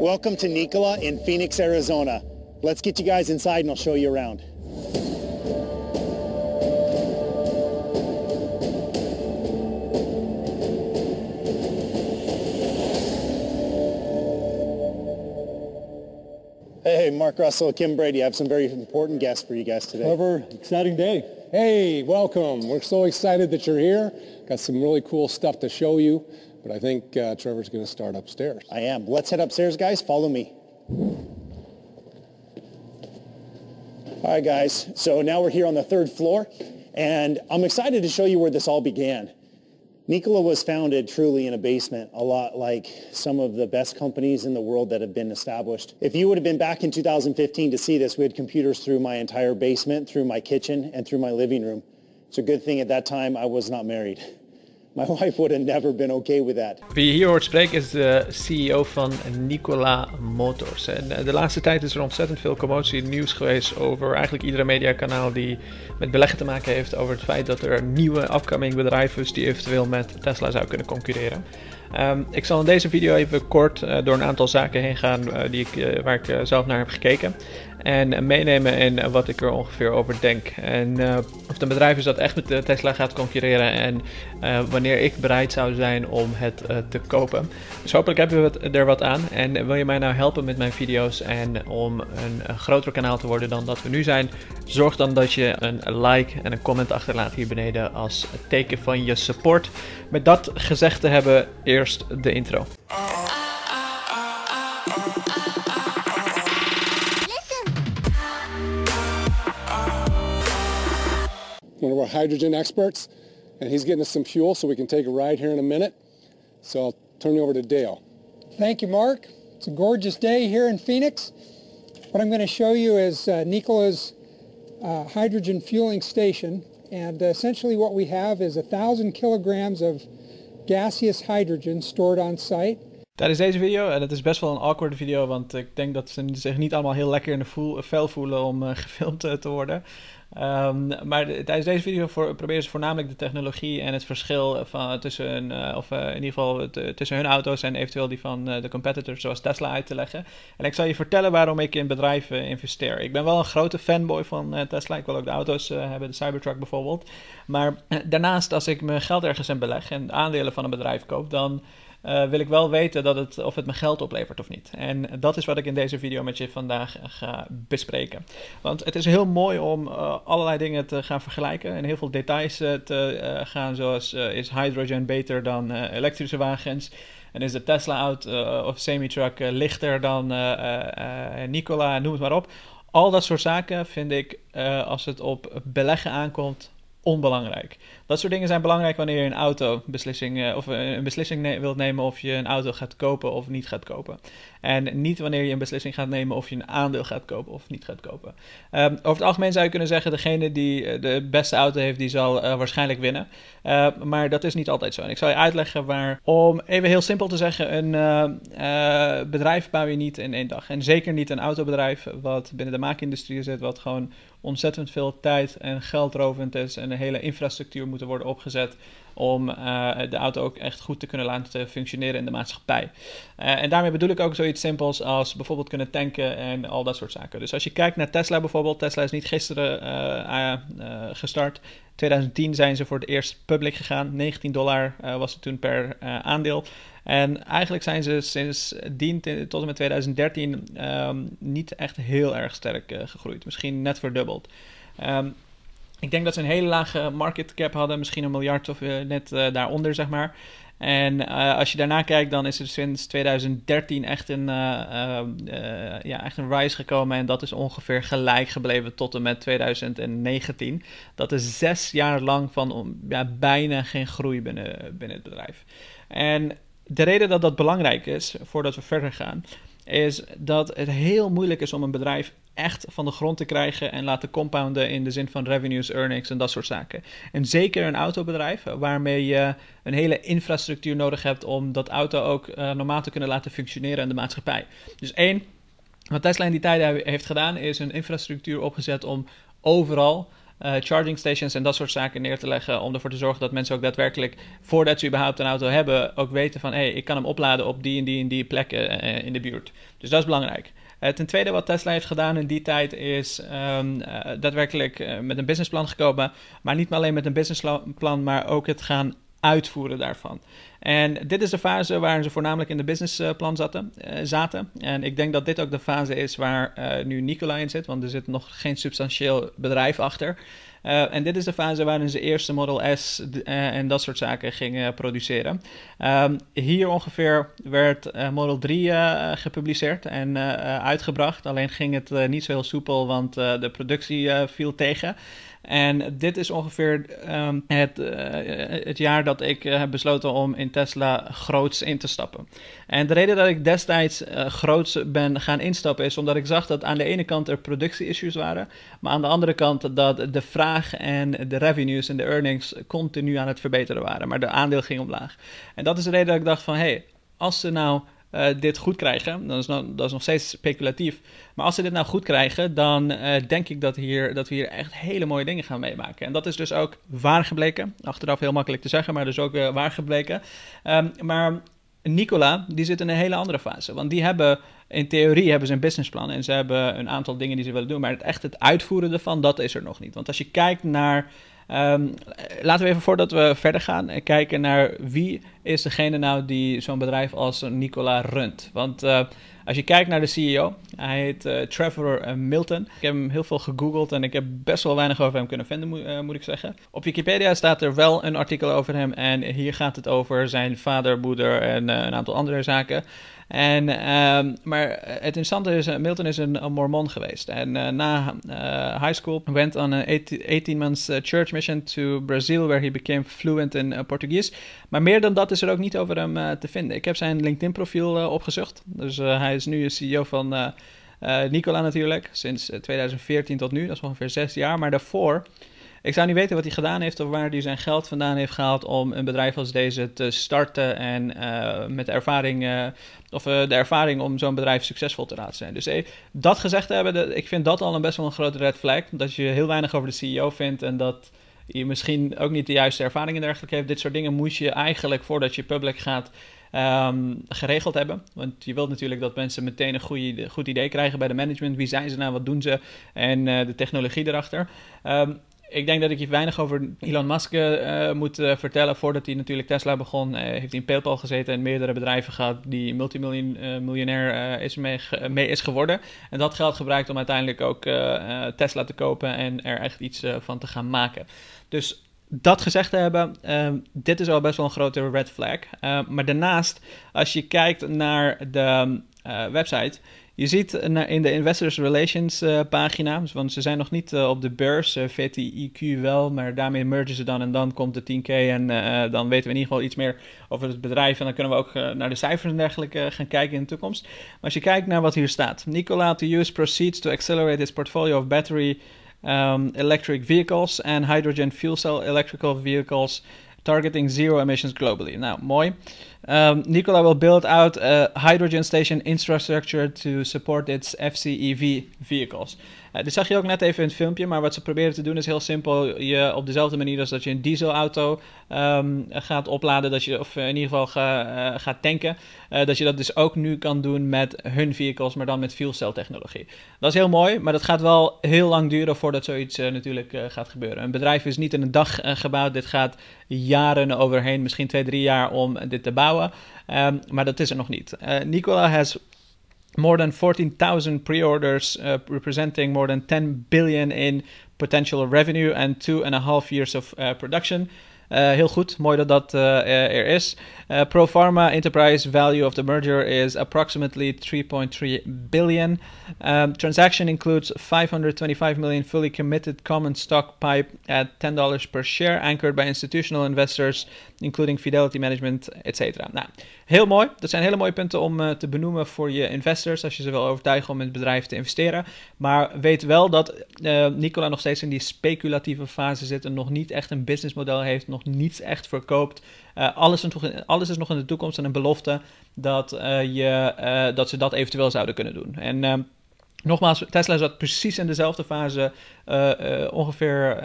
Welcome to Nikola in Phoenix, Arizona. Let's get you guys inside and I'll show you around. Hey, Mark Russell, Kim Brady. I have some very important guests for you guys today. Clever, exciting day. Hey, welcome. We're so excited that you're here. Got some really cool stuff to show you, but I think uh, Trevor's going to start upstairs. I am. Let's head upstairs, guys. Follow me. All right, guys. So now we're here on the third floor, and I'm excited to show you where this all began. Nikola was founded truly in a basement, a lot like some of the best companies in the world that have been established. If you would have been back in 2015 to see this, we had computers through my entire basement, through my kitchen, and through my living room. It's a good thing at that time I was not married. My wife would have never been okay with that. Wie je hier hoort spreken is de CEO van Nikola Motors. En eh, de laatste tijd is er ontzettend veel commotie nieuws geweest over eigenlijk iedere mediakanaal die met beleggen te maken heeft over het feit dat er nieuwe upcoming bedrijven is die eventueel met Tesla zou kunnen concurreren. Um, ik zal in deze video even kort uh, door een aantal zaken heen gaan uh, die ik, waar ik zelf naar heb gekeken. En meenemen in wat ik er ongeveer over denk. En of het een bedrijf is dat echt met Tesla gaat concurreren. En wanneer ik bereid zou zijn om het te kopen. Dus hopelijk hebben we er wat aan. En wil je mij nou helpen met mijn video's en om een groter kanaal te worden dan dat we nu zijn. Zorg dan dat je een like en een comment achterlaat hier beneden als teken van je support. Met dat gezegd te hebben, eerst de intro. Hydrogen experts, and he's getting us some fuel so we can take a ride here in a minute. So I'll turn you over to Dale. Thank you, Mark. It's a gorgeous day here in Phoenix. What I'm going to show you is uh, Nikola's uh, hydrogen fueling station. And uh, essentially what we have is a thousand kilograms of gaseous hydrogen stored on site. Tijdens deze video, en het is best wel een awkward video, want ik denk dat ze zich niet allemaal heel lekker in de voel, vel voelen om uh, gefilmd uh, te worden. Um, maar de, tijdens deze video voor, proberen ze voornamelijk de technologie en het verschil van, tussen, uh, of in ieder geval tussen hun auto's en eventueel die van de competitors zoals Tesla uit te leggen. En ik zal je vertellen waarom ik in bedrijven investeer. Ik ben wel een grote fanboy van Tesla. Ik wil ook de auto's hebben, de Cybertruck bijvoorbeeld. Maar daarnaast, als ik mijn geld ergens in beleg en aandelen van een bedrijf koop, dan uh, wil ik wel weten dat het, of het me geld oplevert of niet. En dat is wat ik in deze video met je vandaag ga bespreken. Want het is heel mooi om uh, allerlei dingen te gaan vergelijken en heel veel details te gaan, zoals is hydrogen beter dan elektrische wagens? En is de Tesla-auto of semi-truck lichter dan Nikola, noem het maar op. Al dat soort zaken vind ik, als het op beleggen aankomt, onbelangrijk. Dat soort dingen zijn belangrijk wanneer je een auto beslissing, uh, of een beslissing wilt nemen of je een auto gaat kopen of niet gaat kopen. En niet wanneer je een beslissing gaat nemen of je een aandeel gaat kopen of niet gaat kopen. Um, over het algemeen zou je kunnen zeggen, degene die de beste auto heeft, die zal waarschijnlijk winnen. Uh, maar dat is niet altijd zo. En ik zal je uitleggen waar, om even heel simpel te zeggen, een bedrijf bouw je niet in één dag. En zeker niet een autobedrijf wat binnen de maakindustrie zit, wat gewoon ontzettend veel tijd en geldrovend is en een hele infrastructuur moet moeten worden opgezet om uh, de auto ook echt goed te kunnen laten functioneren in de maatschappij. Uh, en daarmee bedoel ik ook zoiets simpels als bijvoorbeeld kunnen tanken en al dat soort zaken. Dus als je kijkt naar Tesla bijvoorbeeld, Tesla is niet gisteren uh, gestart. 2010 zijn ze voor het eerst public gegaan. 19 dollar was het toen per aandeel. En eigenlijk zijn ze sindsdien tot en met 2013 um, ehm, niet echt heel erg sterk gegroeid. Misschien net verdubbeld. Um, ik denk dat ze een hele lage market cap hadden, misschien een miljard of uh, net uh, daaronder, zeg maar. En uh, als je daarna kijkt, dan is er sinds 2013 echt een, ja, echt een rise gekomen. En dat is ongeveer gelijk gebleven tot en met 2019. Dat is zes jaar lang van ja, bijna geen groei binnen, binnen het bedrijf. En de reden dat dat belangrijk is, voordat we verder gaan, is dat het heel moeilijk is om een bedrijf echt van de grond te krijgen en laten compounden in de zin van revenues, earnings en dat soort zaken. En zeker een autobedrijf waarmee je een hele infrastructuur nodig hebt om dat auto ook uh, normaal te kunnen laten functioneren in de maatschappij. Dus één, wat Tesla in die tijd heeft gedaan is een infrastructuur opgezet om overal charging stations en dat soort zaken neer te leggen. Om ervoor te zorgen dat mensen ook daadwerkelijk, voordat ze überhaupt een auto hebben, ook weten van hé, hey, ik kan hem opladen op die en die en die plekken in de buurt. Dus dat is belangrijk. Ten tweede, wat Tesla heeft gedaan in die tijd, is um, daadwerkelijk met een businessplan gekomen. Maar niet alleen met een businessplan, maar ook het gaan uitvoeren daarvan. En dit is de fase waarin ze voornamelijk in de businessplan zaten, zaten. En ik denk dat dit ook de fase is waar nu Nicola in zit, want er zit nog geen substantieel bedrijf achter. Uh, en dit is de fase waarin ze eerst de Model S en dat soort zaken gingen produceren. Um, hier ongeveer werd Model 3 gepubliceerd en uitgebracht. Alleen ging het niet zo heel soepel, want de productie viel tegen. En dit is ongeveer um, het, uh, het jaar dat ik uh, heb besloten om in Tesla groots in te stappen. En de reden dat ik destijds uh, groots ben gaan instappen is omdat ik zag dat aan de ene kant er productie-issues waren, maar aan de andere kant dat de vraag en de revenues en de earnings continu aan het verbeteren waren, maar de aandeel ging omlaag. En dat is de reden dat ik dacht van, hé, hey, als ze nou uh, dit goed krijgen, dan is dat is nog steeds speculatief. Maar als ze dit nou goed krijgen, dan uh, denk ik dat, hier, dat we hier echt hele mooie dingen gaan meemaken. En dat is dus ook waar gebleken. Achteraf heel makkelijk te zeggen, maar dus ook uh, waar gebleken. Um, maar Nicola, die zit in een hele andere fase. Want die hebben, in theorie hebben ze een businessplan en ze hebben een aantal dingen die ze willen doen. Maar het, echt het uitvoeren ervan, dat is er nog niet. Want als je kijkt naar Um, laten we even voordat we verder gaan kijken naar wie is degene nou die zo'n bedrijf als Nicola runt. Want uh, als je kijkt naar de CEO, hij heet uh, Trevor uh, Milton. Ik heb hem heel veel gegoogeld en ik heb best wel weinig over hem kunnen vinden, moet, ik zeggen. Op Wikipedia staat er wel een artikel over hem en hier gaat het over zijn vader, moeder en een aantal andere zaken. En, uh, maar het interessante is, Milton is een, een mormon geweest. En na high school went on an 18 months church mission to Brazil, where he became fluent in Portuguese. Maar meer dan dat is er ook niet over hem te vinden. Ik heb zijn LinkedIn profiel opgezocht. Dus hij is nu CEO van Nicola natuurlijk, sinds 2014 tot nu. Dat is ongeveer zes jaar. Maar daarvoor ik zou niet weten wat hij gedaan heeft of waar hij zijn geld vandaan heeft gehaald om een bedrijf als deze te starten en uh, met de ervaring, uh, of uh, de ervaring om zo'n bedrijf succesvol te laten zijn. Dus dat gezegd hebben, ik vind dat al een best wel een grote red flag. Dat je heel weinig over de CEO vindt en dat je misschien ook niet de juiste ervaring en dergelijke heeft. Dit soort dingen moet je eigenlijk voordat je public gaat um, geregeld hebben. Want je wilt natuurlijk dat mensen meteen een goede, goed idee krijgen bij de management. Wie zijn ze nou, wat doen ze en de technologie erachter. Um, ik denk dat ik je weinig over Elon Musk uh, moet uh, vertellen. Voordat hij natuurlijk Tesla begon, uh, heeft hij in PayPal gezeten en meerdere bedrijven gehad die multimiljonair is mee, mee, is geworden. En dat geld gebruikt om uiteindelijk ook Tesla te kopen en er echt iets van te gaan maken. Dus dat gezegd te hebben, dit is al best wel een grote red flag. maar daarnaast, als je kijkt naar de website, je ziet in de Investors Relations uh, pagina, want ze zijn nog niet uh, op de beurs, eh, VTIQ wel, maar daarmee mergen ze dan en dan komt de 10K en dan weten we in ieder geval iets meer over het bedrijf en dan kunnen we ook naar de cijfers en dergelijke gaan kijken in de toekomst. Maar als je kijkt naar wat hier staat, Nikola to use proceeds to accelerate his portfolio of battery um, electric vehicles and hydrogen fuel cell electrical vehicles targeting zero emissions globally. Nou, mooi. Um, Nikola will build out a hydrogen station infrastructure to support its FCEV vehicles. Uh, dit zag je ook net even in het filmpje, maar wat ze proberen te doen is heel simpel. Je op dezelfde manier als dat je een dieselauto um, gaat opladen, dat je, of in ieder geval uh, gaat tanken, uh, dat je dat dus ook nu kan doen met hun vehicles, maar dan met fuel cell technologie. Dat is heel mooi, maar dat gaat wel heel lang duren voordat zoiets natuurlijk gaat gebeuren. Een bedrijf is niet in een dag gebouwd, dit gaat jaren overheen, misschien twee, drie jaar om dit te bouwen. Um, maar dat is er nog niet. Nikola has more than 14,000 pre-orders uh, representing more than 10 billion in potential revenue and two and a half years of uh, production. Uh, heel goed, mooi dat dat uh, er is. Uh, pro forma enterprise value of the merger is approximately 3.3 billion. Um, transaction includes 525 million fully committed common stock pipe at $10 per share, anchored by institutional investors, including Fidelity Management, etc. Nou, heel mooi. Dat zijn hele mooie punten om te benoemen voor je investors, als je ze wil overtuigen om in het bedrijf te investeren. Maar weet wel dat Nicola nog steeds in die speculatieve fase zit en nog niet echt een businessmodel heeft, nog niets echt verkoopt. Uh, alles, is nog, alles, is nog in de toekomst en een belofte dat, uh, je, uh, dat ze dat eventueel zouden kunnen doen. En Nogmaals, Tesla zat precies in dezelfde fase ongeveer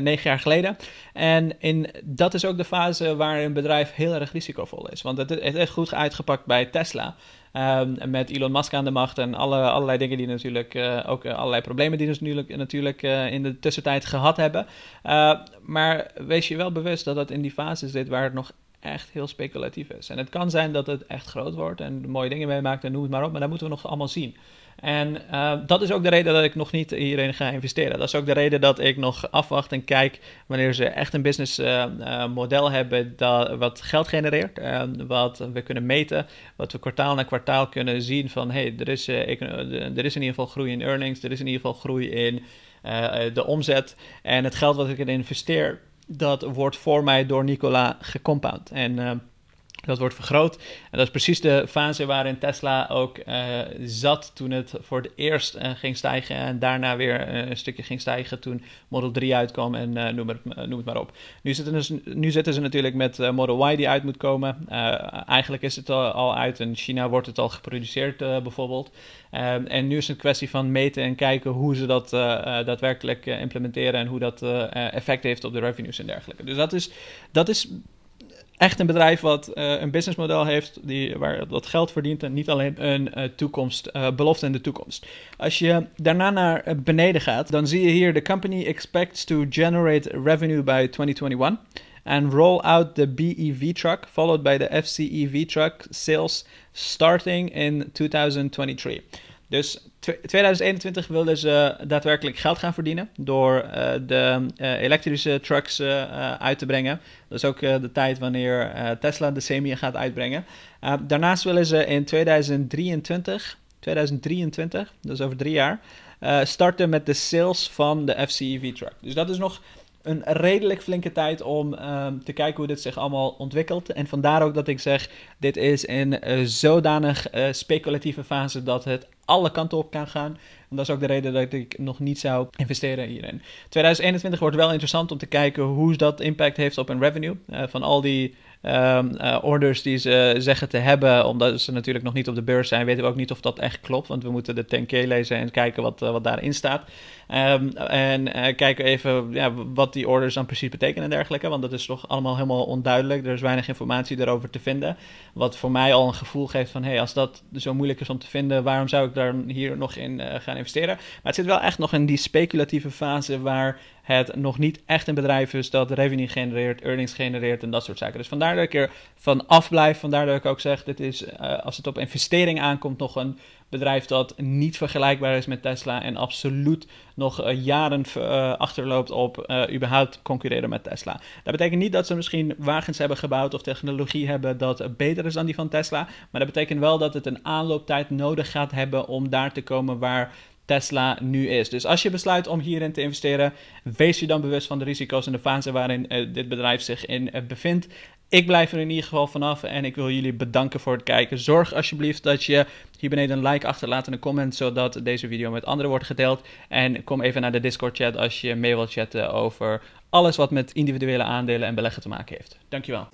negen jaar geleden. En in, dat is ook de fase waar een bedrijf heel erg risicovol is. Want het, is goed uitgepakt bij Tesla. Um, met Elon Musk aan de macht en alle, allerlei dingen die natuurlijk, ook allerlei problemen die ze natuurlijk, natuurlijk in de tussentijd gehad hebben. maar wees je wel bewust dat dat in die fase zit waar het nog echt heel speculatief is. En het kan zijn dat het echt groot wordt en mooie dingen meemaakt en noem het maar op, maar dat moeten we nog allemaal zien. En uh, dat is ook de reden dat ik nog niet hierin ga investeren. Dat is ook de reden dat ik nog afwacht en kijk wanneer ze echt een business uh, uh, model hebben dat, wat geld genereert, wat we kunnen meten, wat we kwartaal na kwartaal kunnen zien van hey, er is, er is in ieder geval groei in earnings, er is in ieder geval groei in de omzet en het geld wat ik erin investeer, dat wordt voor mij door Nicola gecompound. En dat wordt vergroot. En dat is precies de fase waarin Tesla ook uh, zat toen het voor het eerst uh, ging stijgen. En daarna weer uh, een stukje ging stijgen toen Model 3 uitkwam en noem het, noem, het, maar op. Nu zitten, dus, nu zitten ze natuurlijk met Model Y die uit moet komen. eigenlijk is het al, al, uit. In China wordt het al geproduceerd bijvoorbeeld. en nu is het een kwestie van meten en kijken hoe ze dat daadwerkelijk implementeren. En hoe dat effect heeft op de revenues en dergelijke. Dus dat is, dat is echt een bedrijf wat uh, een businessmodel heeft die, waar dat geld verdient en niet alleen een uh, toekomst, uh, belofte in de toekomst. Als je daarna naar beneden gaat, dan zie je hier: The company expects to generate revenue by 2021 and roll out the BEV truck, followed by the FCEV truck sales starting in 2023. Dus 2021 wilden ze daadwerkelijk geld gaan verdienen door uh, de uh, elektrische trucks uh, uit te brengen. Dat is ook de tijd wanneer Tesla de Semi gaat uitbrengen. daarnaast willen ze in 2023, 2023, dus over drie jaar, starten met de sales van de FCEV truck. Dus dat is nog een redelijk flinke tijd om um, te kijken hoe dit zich allemaal ontwikkelt. En vandaar ook dat ik zeg, dit is een uh, zodanig uh, speculatieve fase dat het alle kanten op kan gaan. En dat is ook de reden dat ik nog niet zou investeren hierin. 2021 wordt wel interessant om te kijken hoe dat impact heeft op een revenue. Uh, van al die um, uh, orders die ze zeggen te hebben, omdat ze natuurlijk nog niet op de beurs zijn, weten we ook niet of dat echt klopt. Want we moeten de 10K lezen en kijken wat, uh, wat daarin staat. Um, en uh, kijken even ja, wat die orders dan precies betekenen en dergelijke. Want dat is toch allemaal helemaal onduidelijk. Er is weinig informatie erover te vinden. Wat voor mij al een gevoel geeft van: hé, hey, als dat zo moeilijk is om te vinden, waarom zou ik daar hier nog in gaan investeren? Maar het zit wel echt nog in die speculatieve fase waar het nog niet echt een bedrijf is dat revenue genereert, earnings genereert en dat soort zaken. Dus vandaar dat ik er van afblijf. Vandaar dat ik ook zeg, dit is uh, als het op investering aankomt nog een bedrijf dat niet vergelijkbaar is met Tesla en absoluut nog uh, jaren uh, achterloopt op überhaupt concurreren met Tesla. Dat betekent niet dat ze misschien wagens hebben gebouwd of technologie hebben dat beter is dan die van Tesla, maar dat betekent wel dat het een aanlooptijd nodig gaat hebben om daar te komen waar Tesla nu is. Dus als je besluit om hierin te investeren, wees je dan bewust van de risico's en de fase waarin uh, dit bedrijf zich in uh, bevindt. Ik blijf er in ieder geval vanaf en ik wil jullie bedanken voor het kijken. Zorg alsjeblieft dat je hier beneden een like achterlaat en een comment, zodat deze video met anderen wordt gedeeld. En kom even naar de Discord chat als je mee wilt chatten over alles wat met individuele aandelen en beleggen te maken heeft. Dankjewel.